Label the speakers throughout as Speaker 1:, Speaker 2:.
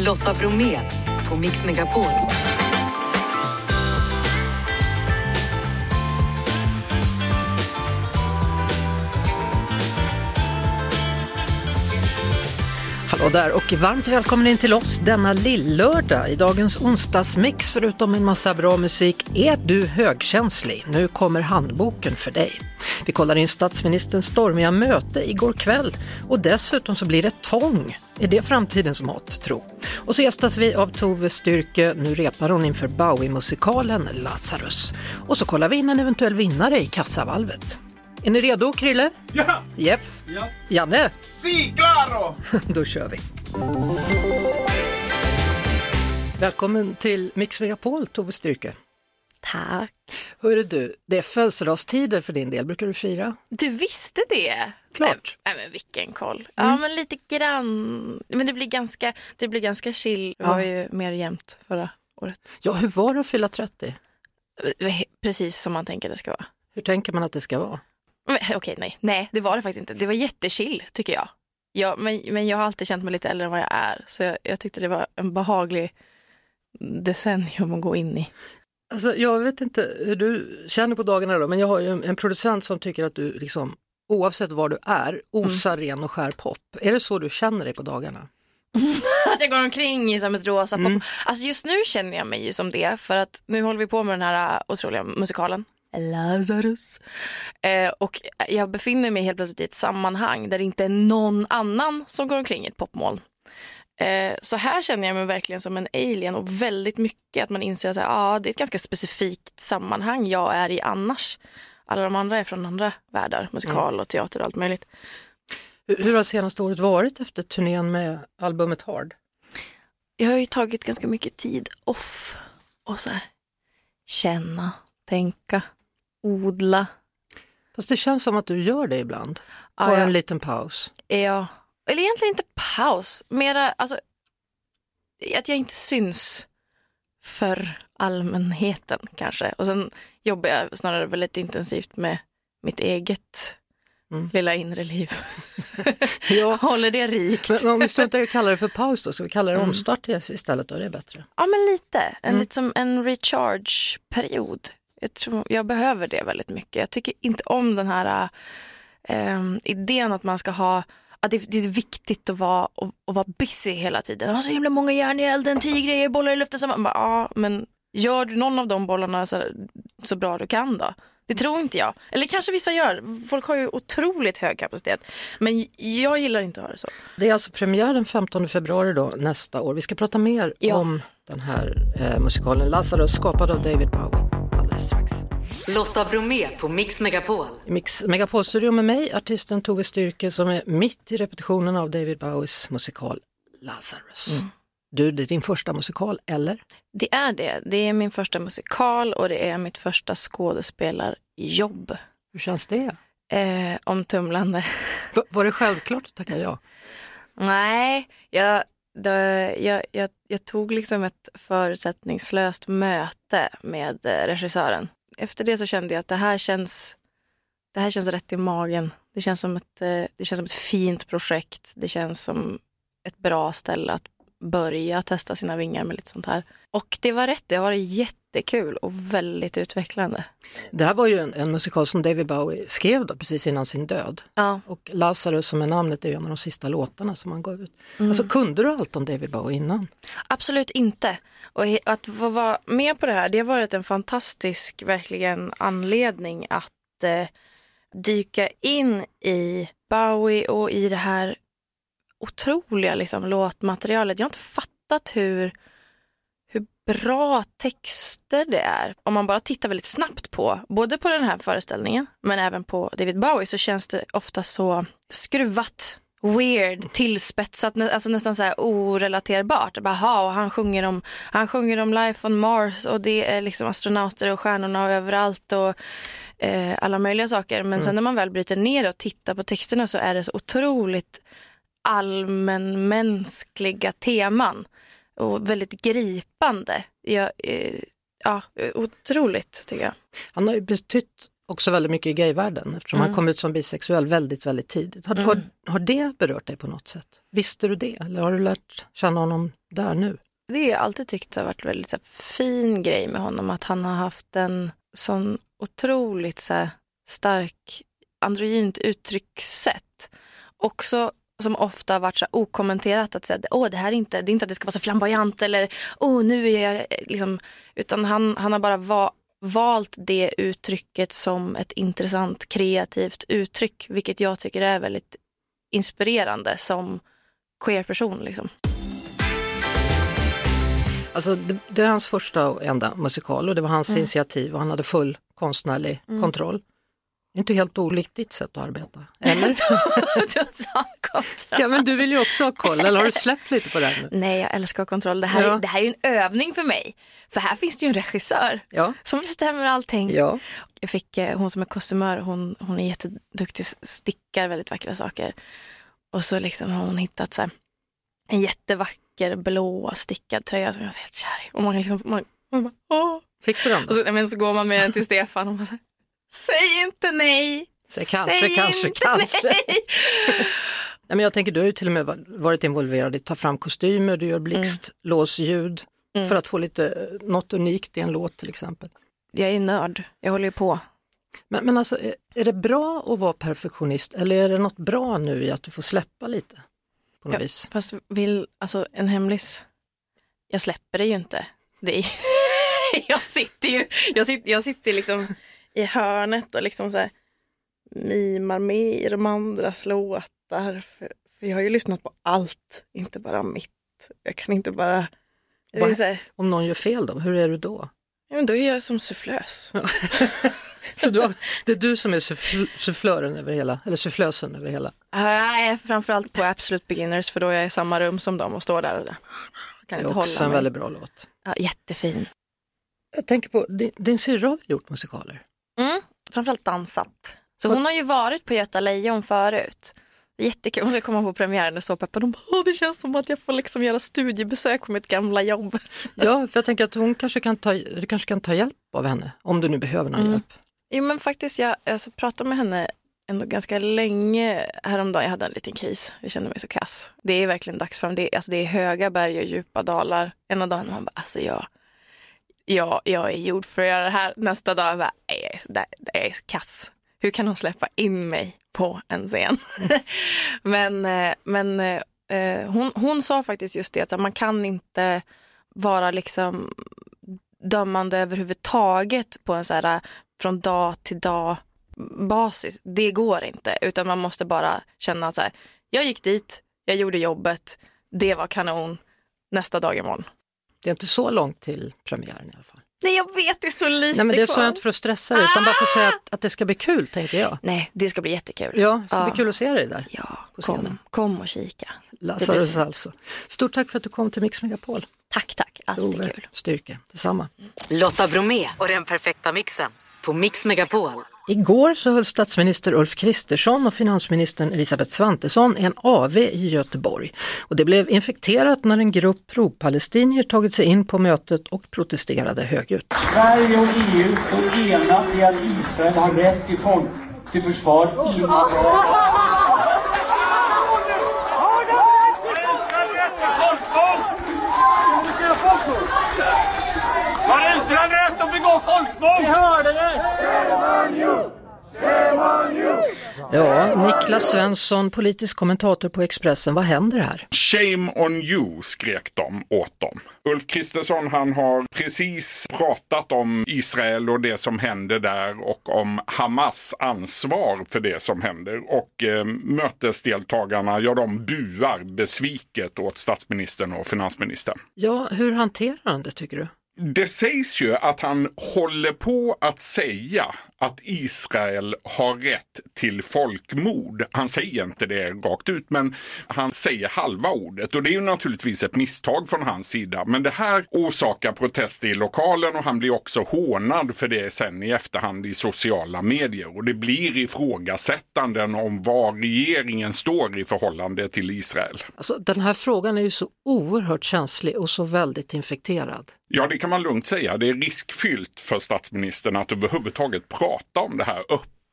Speaker 1: Lotta Bromé på Mix Megapol.
Speaker 2: Hallå där och varmt välkommen in till oss denna lillördag. I dagens onsdagsmix förutom en massa bra musik är du högkänslig. Nu kommer handboken för dig. Vi kollar in statsministerns stormiga möte igår kväll och dessutom så blir det tång. Är det framtidens mått, tro? Och så gästas vi av Tove Styrke. Nu repar hon inför Bowie-musikalen Lazarus. Och så kollar vi in en eventuell vinnare i kassavalvet. Är ni redo, Krille?
Speaker 3: Ja!
Speaker 2: Jeff?
Speaker 3: Ja.
Speaker 2: Janne?
Speaker 3: Si, claro!
Speaker 2: Då kör vi. Välkommen till Mix Megapol, Tove Styrke.
Speaker 4: Tack.
Speaker 2: Hörru du, det är födelsedagstider för din del. Brukar du fira?
Speaker 4: Du visste det?
Speaker 2: Klart.
Speaker 4: Nej, men vilken koll. Ja men lite grann. Men det blir ganska, det blir ganska chill. Det var ju mer jämnt förra året.
Speaker 2: Ja, hur var det att fylla 30?
Speaker 4: Det var he- Precis som man tänker det ska vara.
Speaker 2: Hur tänker man att det ska vara?
Speaker 4: Men, Okej, nej. Nej, det var det faktiskt inte. Det var jättechill tycker jag. Ja, men, men jag har alltid känt mig lite äldre än vad jag är. Så jag, jag tyckte det var en behaglig decennium att gå in i.
Speaker 2: Alltså, jag vet inte hur du känner på dagarna då, men jag har ju en, en producent som tycker att du liksom, oavsett var du är, osar ren och skär pop. Är det så du känner dig på dagarna?
Speaker 4: Att jag går omkring i som ett rosa pop.
Speaker 2: Mm.
Speaker 4: Alltså just nu känner jag mig ju som det för att nu håller vi på med den här äh, otroliga musikalen. Lazarus. Eh, och jag befinner mig helt plötsligt i ett sammanhang där det inte är någon annan som går omkring i ett popmoln. Eh, så här känner jag mig verkligen som en alien och väldigt mycket att man inser att ah, det är ett ganska specifikt sammanhang jag är i annars. Alla de andra är från andra världar, musikal och teater och allt möjligt.
Speaker 2: Hur, har senaste året varit efter turnén med albumet Hard?
Speaker 4: jag har ju tagit ganska mycket tid off och så här, känna, tänka, odla.
Speaker 2: Fast det känns som att du gör det ibland. Ta
Speaker 4: Ja, ja.
Speaker 2: en liten paus.
Speaker 4: Ja, eller egentligen inte paus, mera alltså att jag inte syns för allmänheten kanske. Och sen jobbar jag snarare väldigt intensivt med mitt eget
Speaker 2: Mm.
Speaker 4: lilla inre liv.
Speaker 2: Ja.
Speaker 4: Håller det rikt.
Speaker 2: Men om vi struntar i att kalla det för paus då, ska vi kalla det
Speaker 4: Mm.
Speaker 2: omstart istället då? Är det bättre?
Speaker 4: Ja, men lite. En,
Speaker 2: Mm.
Speaker 4: lite som en recharge-period. Jag, tror, jag behöver det väldigt mycket. Jag tycker inte om den här äh, idén att man ska ha att det, det är viktigt att vara, att, att vara busy hela tiden. Ha så himla många järn i elden, tio grejer, bollar i luften. Så man bara, ja, men gör du någon av de bollarna så, så bra du kan då? Det tror inte jag. Eller kanske vissa gör. Folk har ju otroligt hög kapacitet. Men jag gillar inte att ha det så.
Speaker 2: Det är alltså premiär den 15 februari då nästa år. Vi ska prata mer
Speaker 4: Ja.
Speaker 2: om den här eh, musikalen Lazarus skapad av David Bowie.
Speaker 1: Lotta Bromé på Mix Megapol.
Speaker 2: Mix Megapol-studio med mig, artisten Tove Styrke som är mitt i repetitionen av David Bowies musikal Lazarus.
Speaker 4: Mm.
Speaker 2: Du, det är din första musikal, eller?
Speaker 4: Det är det. Det är min första musikal och det är mitt första skådespelarjobb.
Speaker 2: Hur känns det?
Speaker 4: Eh, omtumlande.
Speaker 2: V- var det självklart att tacka ja?
Speaker 4: Nej, jag, det, jag, jag, jag tog liksom ett förutsättningslöst möte med eh, regissören. Efter det så kände jag att det här känns, det här känns rätt i magen. Det känns, som ett, eh, det känns som ett fint projekt. Det känns som ett bra ställe att börja testa sina vingar med lite sånt här. Och det var rätt, det har varit jättekul och väldigt utvecklande.
Speaker 2: Det här var ju en, en musikal som David Bowie skrev då, precis innan sin död.
Speaker 4: Ja.
Speaker 2: Och Lazarus som är namnet är ju en av de sista låtarna som han gav ut.
Speaker 4: Mm.
Speaker 2: Alltså kunde du allt om David Bowie innan?
Speaker 4: Absolut inte. Och att få vara med på det här, det har varit en fantastisk verkligen anledning att eh, dyka in i Bowie och i det här otroliga liksom, låtmaterialet. Jag har inte fattat hur, hur bra texter det är. Om man bara tittar väldigt snabbt på, både på den här föreställningen men även på David Bowie så känns det ofta så skruvat weird, tillspetsat, alltså nästan så här orelaterbart. Bara, "Ha, och han, sjunger om, han sjunger om life on Mars och det är liksom astronauter och stjärnorna överallt och eh, alla möjliga saker. Men sen när man väl bryter ner och tittar på texterna så är det så otroligt allmänmänskliga teman och väldigt gripande. Jag, eh, ja, otroligt tycker jag.
Speaker 2: Han har ju betytt också väldigt mycket i gayvärlden eftersom
Speaker 4: Mm.
Speaker 2: han kom ut som bisexuell väldigt, väldigt tidigt. Har, har, har det berört dig på något sätt? Visste du det eller har du lärt känna honom där nu?
Speaker 4: Det har jag alltid tyckt har varit väldigt så här, fin grej med honom, att han har haft en sån otroligt så här, stark androgynt uttryckssätt. Också som ofta har varit så okommenterat att säga, åh det här är inte, det är inte att det ska vara så flamboyant eller åh nu är jag eh, liksom, utan han, han har bara va, valt det uttrycket som ett intressant kreativt uttryck, vilket jag tycker är väldigt inspirerande som queer-person. Liksom.
Speaker 2: Alltså det, det är hans första och enda musikal och det var hans
Speaker 4: Mm.
Speaker 2: initiativ och han hade full konstnärlig kontroll. Inte helt olikt ditt sätt att arbeta. Eller? ja men du vill ju också ha koll, eller har du släppt lite på det nu?
Speaker 4: Nej, jag älskar kontroll. Det här,
Speaker 2: Ja.
Speaker 4: är, det här är en övning för mig. För här finns det ju en regissör
Speaker 2: Ja.
Speaker 4: som bestämmer allting.
Speaker 2: Ja.
Speaker 4: Jag fick, eh, hon som är kostymör, hon, hon är jätteduktig, stickar väldigt vackra saker. Och så liksom har hon hittat så här, en jättevacker blå stickad tröja som jag är helt kär i. Och man, liksom, man, man bara, åh.
Speaker 2: Fick du den?
Speaker 4: Och så, men så går man med den till Stefan och man säger, säg inte nej.
Speaker 2: Säg kanske, kanske,
Speaker 4: inte
Speaker 2: kanske.
Speaker 4: nej."
Speaker 2: Nej, men jag tänker, du har ju till och med va- varit involverad i att ta fram kostymer, du gör blixtlåsljud
Speaker 4: Mm.
Speaker 2: för att få lite, något unikt i en låt till exempel.
Speaker 4: Jag är nörd, jag håller ju på.
Speaker 2: Men, men alltså, är, är det bra att vara perfektionist eller är det något bra nu i att du får släppa lite? På något
Speaker 4: Ja.
Speaker 2: vis?
Speaker 4: Fast vill, alltså en hemlis, jag släpper det ju inte. Det är, jag sitter ju, jag sitter, jag sitter liksom i hörnet och liksom så här mimar med i de andras låtar. För, för jag har ju lyssnat på allt, inte bara mitt. Jag kan inte bara, är så här,
Speaker 2: Om någon gör fel då, hur är du då?
Speaker 4: ja, men då är jag som sufflös.
Speaker 2: Så du har, det är du som är suffl- sufflören över hela, eller sufflösen över hela?
Speaker 4: Nej, framförallt på Absolute Beginners för då är jag i samma rum som dem och står där och där. kan
Speaker 2: Det är
Speaker 4: inte
Speaker 2: också
Speaker 4: hålla
Speaker 2: en
Speaker 4: mig.
Speaker 2: väldigt bra låt.
Speaker 4: Ja, jättefin.
Speaker 2: Jag tänker på, din, din syrra har väl gjort musikaler?
Speaker 4: Framförallt dansat. Så hon har ju varit på Göta Lejon förut. Jättekul, hon ska komma på premiären och så peppad. De bara, "Åh, det känns som att jag får liksom göra studiebesök på mitt gamla jobb.
Speaker 2: Ja, för jag tänker att hon kanske kan ta, du kanske kan ta hjälp av henne, om du nu behöver någon
Speaker 4: Mm.
Speaker 2: hjälp.
Speaker 4: Jo men faktiskt, jag alltså, pratade med henne ändå ganska länge häromdagen. Jag hade en liten kris, jag kände mig så kass. Det är verkligen dags fram. Det är, alltså, det är höga berg och djupa dalar. En av dagarna man bara, alltså jag, Ja, jag är gjord för att göra det här. Nästa dag, jag bara, jag är, så- jag är kass. Hur kan hon släppa in mig på en scen? men eh, men eh, eh, hon, hon sa faktiskt just det, att man kan inte vara liksom dömande överhuvudtaget på en så här från dag till dag basis. Det går inte, utan man måste bara känna så här, jag gick dit, jag gjorde jobbet, det var kanon, nästa dag imorgon.
Speaker 2: Det är inte så långt till premiären i alla fall.
Speaker 4: Nej jag vet, det är så lite
Speaker 2: Nej men det sa jag inte för att stressa dig utan bara för att säga att, att det ska bli kul tänker jag.
Speaker 4: Nej, det ska bli jättekul.
Speaker 2: Ja, det ska
Speaker 4: Ja.
Speaker 2: bli kul att se dig där.
Speaker 4: Ja, kom, kom och kika.
Speaker 2: Lazarus alltså. Stort tack för att du kom till Mix Megapol.
Speaker 4: Tack, tack, alltid
Speaker 2: Ove
Speaker 4: kul.
Speaker 2: Styrke, detsamma.
Speaker 1: Lotta Bromé och den perfekta mixen på Mix Megapol.
Speaker 2: Igår så höll statsminister Ulf Kristersson och finansministern Elisabeth Svantesson en AV i Göteborg. Och det blev infekterat när en grupp pro-palestinier tagit sig in på mötet och protesterade högljutt.
Speaker 3: Sverige och EU står enat i att Israel har rätt till, folk, till försvar inom
Speaker 5: Har Israel rätt att begå folkmord? Vi hörde det!
Speaker 2: Ja, Niklas Svensson, politisk kommentator på Expressen, vad händer här?
Speaker 6: Shame on you, skrek de åt dem. Ulf Kristersson han har precis pratat om Israel och det som händer där och om Hamas ansvar för det som händer. Och eh, mötesdeltagarna, ja de buar besviket åt statsministern och finansministern.
Speaker 2: Ja, hur hanterar han det tycker du?
Speaker 6: Det sägs ju att han håller på att säga att Israel har rätt till folkmord. Han säger inte det rakt ut, men han säger halva ordet. Och det är ju naturligtvis ett misstag från hans sida. Men det här orsakar protester i lokalen och han blir också hånad för det sen i efterhand i sociala medier. Och det blir ifrågasättanden om var regeringen står i förhållande till Israel.
Speaker 2: Alltså, den här frågan är ju så oerhört känslig och så väldigt infekterad.
Speaker 6: Ja, det kan man lugnt säga. Det är riskfyllt för statsministern att överhuvudtaget prata prata om det här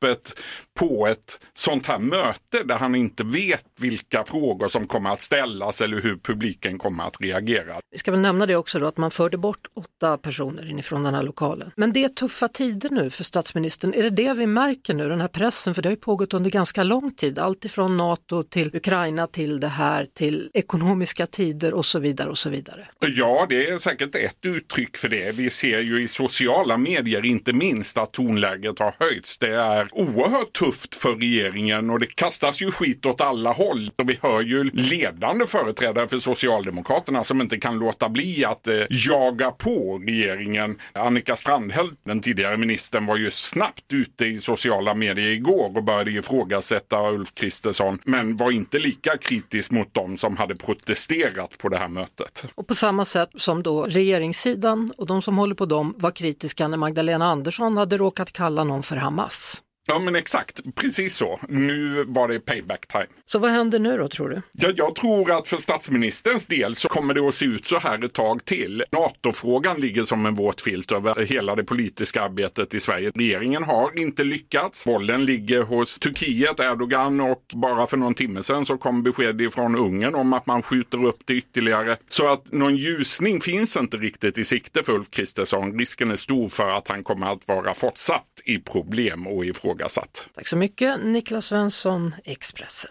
Speaker 6: öppet på ett sånt här möte där han inte vet vilka frågor som kommer att ställas eller hur publiken kommer att reagera.
Speaker 2: Vi ska väl nämna det också då att man förde bort åtta personer inifrån den här lokalen. Men det är tuffa tider nu för statsministern. Är det det vi märker nu, den här pressen? För det har ju pågått under ganska lång tid, allt ifrån NATO till Ukraina till det här till ekonomiska tider och så vidare och så vidare.
Speaker 6: Ja, det är säkert ett uttryck för det. Vi ser ju i sociala medier inte minst att tonläget har höjts. Det är oerhört tufft för regeringen och det kastas ju skit åt alla håll. Och vi hör ju ledande företrädare för Socialdemokraterna som inte kan låta bli att eh, jaga på regeringen. Annika Strandhäll, den tidigare ministern, var ju snabbt ute i sociala medier igår och började ifrågasätta Ulf Kristersson, men var inte lika kritisk mot dem som hade protesterat på det här mötet.
Speaker 2: Och på samma sätt som då regeringssidan och de som håller på dem var kritiska när Magdalena Andersson hade råkat kalla någon för Hamas.
Speaker 6: Ja men exakt, precis så. Nu var det payback time.
Speaker 2: Så vad händer nu då tror du?
Speaker 6: Ja, jag tror att för statsministerns del så kommer det att se ut så här ett tag till. NATO-frågan ligger som en våt filt över hela det politiska arbetet i Sverige. Regeringen har inte lyckats. Bollen ligger hos Turkiet, Erdogan och bara för någon timme sedan så kom besked från Ungern om att man skjuter upp det ytterligare. Så att någon ljusning finns inte riktigt i sikte för Ulf Kristersson. Risken är stor för att han kommer att vara fortsatt i problem och i fråga ifrågasatt.
Speaker 2: Tack så mycket Niklas Svensson, Expressen.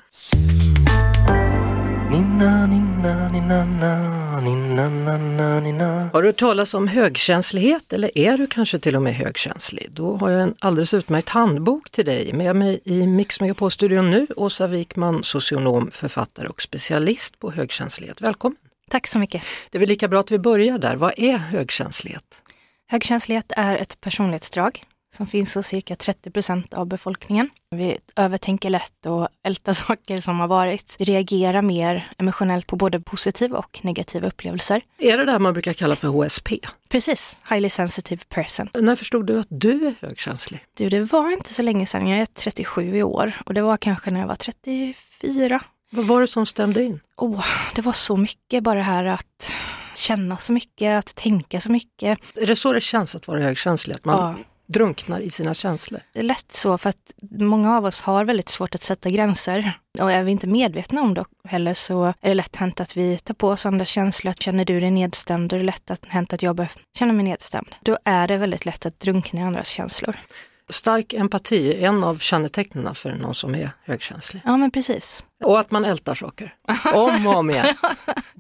Speaker 2: Har du hört talas om högkänslighet eller är du kanske till och med högkänslig? Då har jag en alldeles utmärkt handbok till dig. Med mig i Mix Megapol-studion nu, Åsa Wikman, socionom, författare och specialist på högkänslighet. Välkommen!
Speaker 7: Tack så mycket!
Speaker 2: Det är väl lika bra att vi börjar där. Vad är högkänslighet?
Speaker 7: Högkänslighet är ett personlighetsdrag som finns hos cirka 30 procent av befolkningen. Vi övertänker lätt och ältar saker som har varit. Vi reagerar mer emotionellt på både positiva och negativa upplevelser.
Speaker 2: Är det det här man brukar kalla för HSP?
Speaker 7: Precis, Highly Sensitive Person.
Speaker 2: När förstod du att du är högkänslig?
Speaker 7: Du, det var inte så länge sedan. Jag är 37 i år och det var kanske när jag var 34.
Speaker 2: Vad var det som stämde in?
Speaker 7: Oh, det var så mycket bara det här att känna så mycket, att tänka så mycket.
Speaker 2: Är det så det känns att vara högkänslig? Att man ja drunknar i sina känslor.
Speaker 7: Det är lätt så för att många av oss har väldigt svårt att sätta gränser. Och är vi inte medvetna om det heller så är det lätt hänt att vi tar på oss andra känslor. Känner du dig nedstämd, då är det lätt att hänt att jag känner mig nedstämd. Då är det väldigt lätt att drunkna i andras känslor.
Speaker 2: Stark empati är en av kännetecknen för någon som är högkänslig.
Speaker 7: Ja men precis.
Speaker 2: Och att man ältar saker, om och om igen.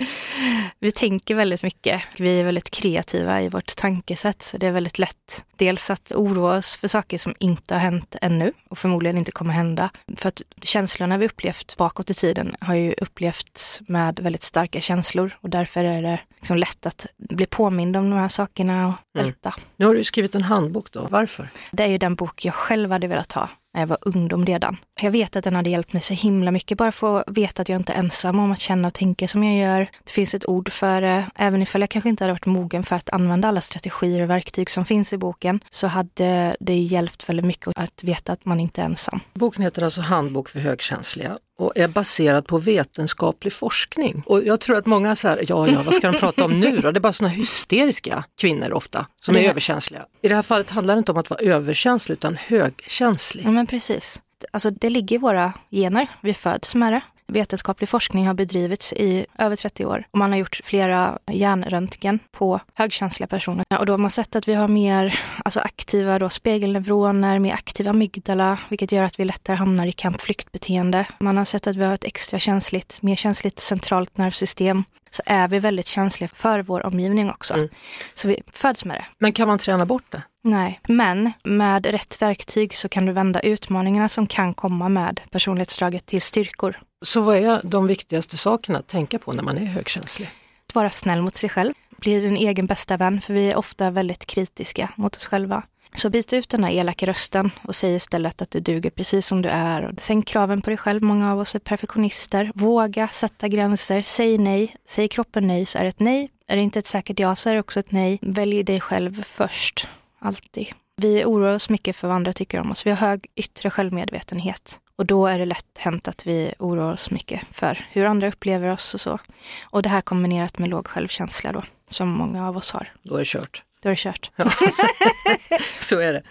Speaker 7: vi tänker väldigt mycket. Vi är väldigt kreativa i vårt tankesätt. Så det är väldigt lätt dels att oroa oss för saker som inte har hänt ännu och förmodligen inte kommer hända. För att känslorna vi upplevt bakåt i tiden har ju upplevts med väldigt starka känslor och därför är det liksom lätt att bli påmind om de här sakerna och mm. älta.
Speaker 2: Nu har du skrivit en handbok då, varför?
Speaker 7: Det är ju den bok jag själv hade velat ha när jag var ungdom redan. Jag vet att den hade hjälpt mig så himla mycket, bara för att veta att jag inte är ensam om att känna och tänka som jag gör. Det finns ett ord för det, även ifall jag kanske inte hade varit mogen för att använda alla strategier och verktyg som finns i boken, så hade det hjälpt väldigt mycket att veta att man inte är ensam.
Speaker 2: Boken heter alltså Handbok för högkänsliga och är baserad på vetenskaplig forskning. Och jag tror att många säger, ja, ja, vad ska de prata om nu då? Det är bara sådana hysteriska kvinnor ofta som är överkänsliga. I det här fallet handlar det inte om att vara överkänslig utan högkänslig.
Speaker 7: Ja, men precis. Alltså det ligger i våra gener, vi föds med det. Vetenskaplig forskning har bedrivits i över 30 år och man har gjort flera hjärnröntgen på högkänsliga personer. Och då har man sett att vi har mer alltså aktiva då, spegelneuroner, mer aktiva amygdala, vilket gör att vi lättare hamnar i kampflyktbeteende. Man har sett att vi har ett extra känsligt, mer känsligt centralt nervsystem så är vi väldigt känsliga för vår omgivning också. Mm. Så vi föds med det.
Speaker 2: Men kan man träna bort det?
Speaker 7: Nej, men med rätt verktyg så kan du vända utmaningarna som kan komma med personlighetsdraget till styrkor.
Speaker 2: Så vad är de viktigaste sakerna att tänka på när man är högkänslig?
Speaker 7: Att vara snäll mot sig själv, bli din egen bästa vän, för vi är ofta väldigt kritiska mot oss själva. Så byt ut den här elaka rösten och säg istället att du duger precis som du är. Sänk kraven på dig själv, många av oss är perfektionister. Våga sätta gränser, säg nej. Säg kroppen nej så är det ett nej. Är det inte ett säkert ja så är det också ett nej. Välj dig själv först, alltid. Vi oroar oss mycket för vad andra tycker om oss. Vi har hög yttre självmedvetenhet. Och då är det lätt hänt att vi oroar oss mycket för hur andra upplever oss och så. Och det här kombinerat med låg självkänsla då, som många av oss har.
Speaker 2: Då är det kört.
Speaker 7: då är det kört.
Speaker 2: Så är det.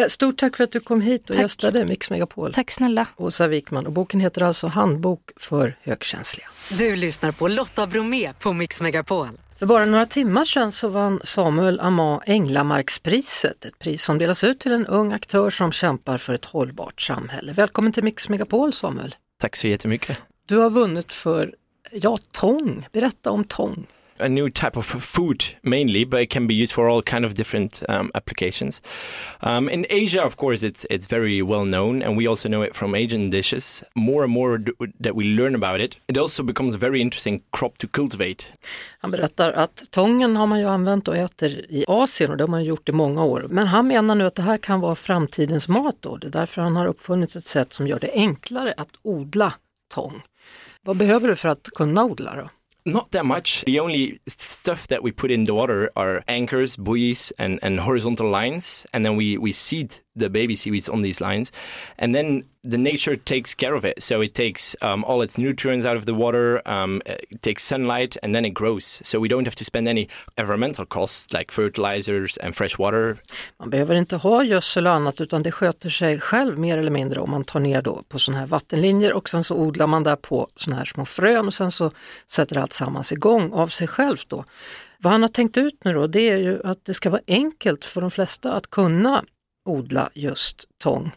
Speaker 2: Eh, Stort tack för att du kom hit och
Speaker 7: Tack.
Speaker 2: gästade Mix Megapol.
Speaker 7: Tack snälla.
Speaker 2: Åsa Wikman och boken heter alltså Handbok för högkänsliga.
Speaker 1: Du lyssnar på Lotta Bromé på Mix Megapol.
Speaker 2: För bara några timmar sedan så vann Samuel Amand Änglamarkspriset, ett pris som delas ut till en ung aktör som kämpar för ett hållbart samhälle. Välkommen till Mix Megapol Samuel.
Speaker 8: Tack så jättemycket.
Speaker 2: Du har vunnit för, ja, tång. Berätta om tång.
Speaker 8: A new type of food mainly, but it can be used for all kind of different um, applications. Um, in Asia, of course, it's it's very well known, and we also know it from Asian dishes. More and more d- that we learn about it, it also becomes a very interesting crop to cultivate.
Speaker 2: Han berättar att tången har man ju använt och äter i Asien och det har man gjort i många år. Men han menar nu att det här kan vara framtidens mat då. Det är därför han har uppfunnit ett sätt som gör det enklare att odla tång. Vad behöver du för att kunna odla då?
Speaker 8: Not that much. The only stuff that we put in the water are anchors, buoys, and, and horizontal lines. And then we, we seed the baby seaweeds on these lines. And then the nature takes care of it. So it takes um, all its nutrients out of the water, um, it takes sunlight, and then it grows. So we don't have to spend any environmental costs like fertilizers and fresh water.
Speaker 2: Man behöver inte ha gödsel och annat utan det sköter sig själv mer eller mindre om man tar ner då på sådana här vattenlinjer och sen så odlar man där på sådana här små frön och sen så sätter allt sammans igång av sig självt då. Vad han har tänkt ut nu då det är ju att det ska vara enkelt för de flesta att kunna odla just tång.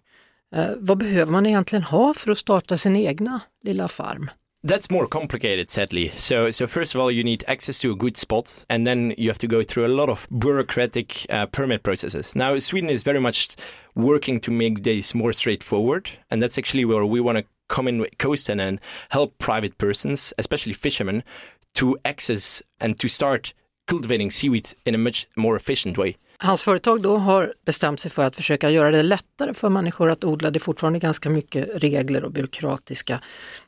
Speaker 2: Eh, vad behöver man egentligen ha för att starta sin egna lilla farm?
Speaker 8: That's more complicated, sadly. So, so first of all, you need access to a good spot, and then you have to go through a lot of bureaucratic uh, permit processes. Now, Sweden is very much working to make this more straightforward, and that's actually where we want to come in with Coaston and help private persons, especially fishermen, to access and to start cultivating seaweed in a much more efficient way.
Speaker 2: Hans företag då har bestämt sig för att försöka göra det lättare för människor att odla. Det är fortfarande ganska mycket regler och byråkratiska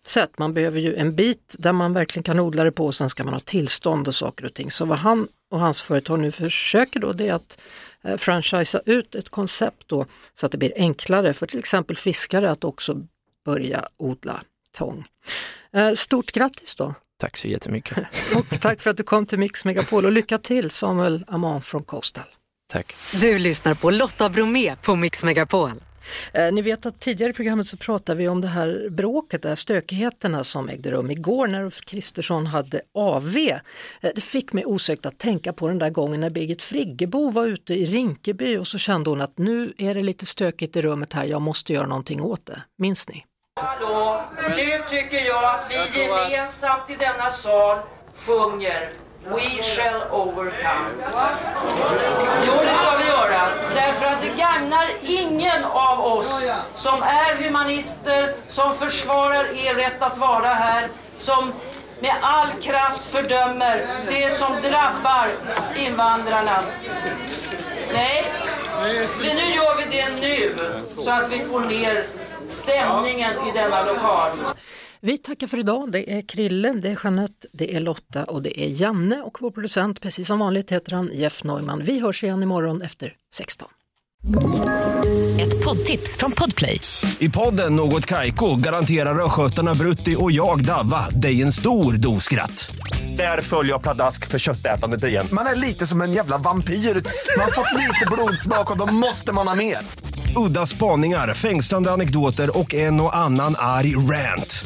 Speaker 2: sätt. Man behöver ju en bit där man verkligen kan odla det på och sen ska man ha tillstånd och saker och ting. Så vad han och hans företag nu försöker då det är att eh, franchisea ut ett koncept då så att det blir enklare för till exempel fiskare att också börja odla tång. Eh, Stort grattis då!
Speaker 8: Tack så jättemycket.
Speaker 2: Och tack för att du kom till Mix Megapol och lycka till Samuel Amand från Coastal.
Speaker 8: Tack.
Speaker 1: Du lyssnar på Lotta Bromé på Mix Megapol.
Speaker 2: Eh, ni vet att tidigare i programmet så pratade vi om det här bråket, de här stökigheterna som ägde rum igår när Ulf Kristersson hade AV. Eh, det fick mig osökt att tänka på den där gången när Birgit Friggebo var ute i Rinkeby och så kände hon att nu är det lite stökigt i rummet här, jag måste göra någonting åt det. Minns ni?
Speaker 9: Hallå, nu tycker jag att vi gemensamt i denna sal sjunger We shall overcome. Jo, det ska vi göra. Därför att det gagnar ingen av oss som är humanister, som försvarar er rätt att vara här, som med all kraft fördömer det som drabbar invandrarna. Nej, men nu gör vi det nu så att vi får ner stämningen i denna lokal.
Speaker 2: Vi tackar för idag. Det är Krille, det är Jeanette, det är Lotta och det är Janne och vår producent, precis som vanligt heter han Jeff Neumann. Vi hörs igen imorgon efter 16.
Speaker 10: Ett poddtips från Podplay.
Speaker 11: I podden Något Kaiko garanterar östgötarna Brutti och jag, Davva, dig en stor dos skratt. Där följer jag pladask för köttätandet igen.
Speaker 12: Man är lite som en jävla vampyr. Man har fått lite blodsmak och då måste man ha mer.
Speaker 11: Udda spaningar, fängslande anekdoter och en och annan arg rant.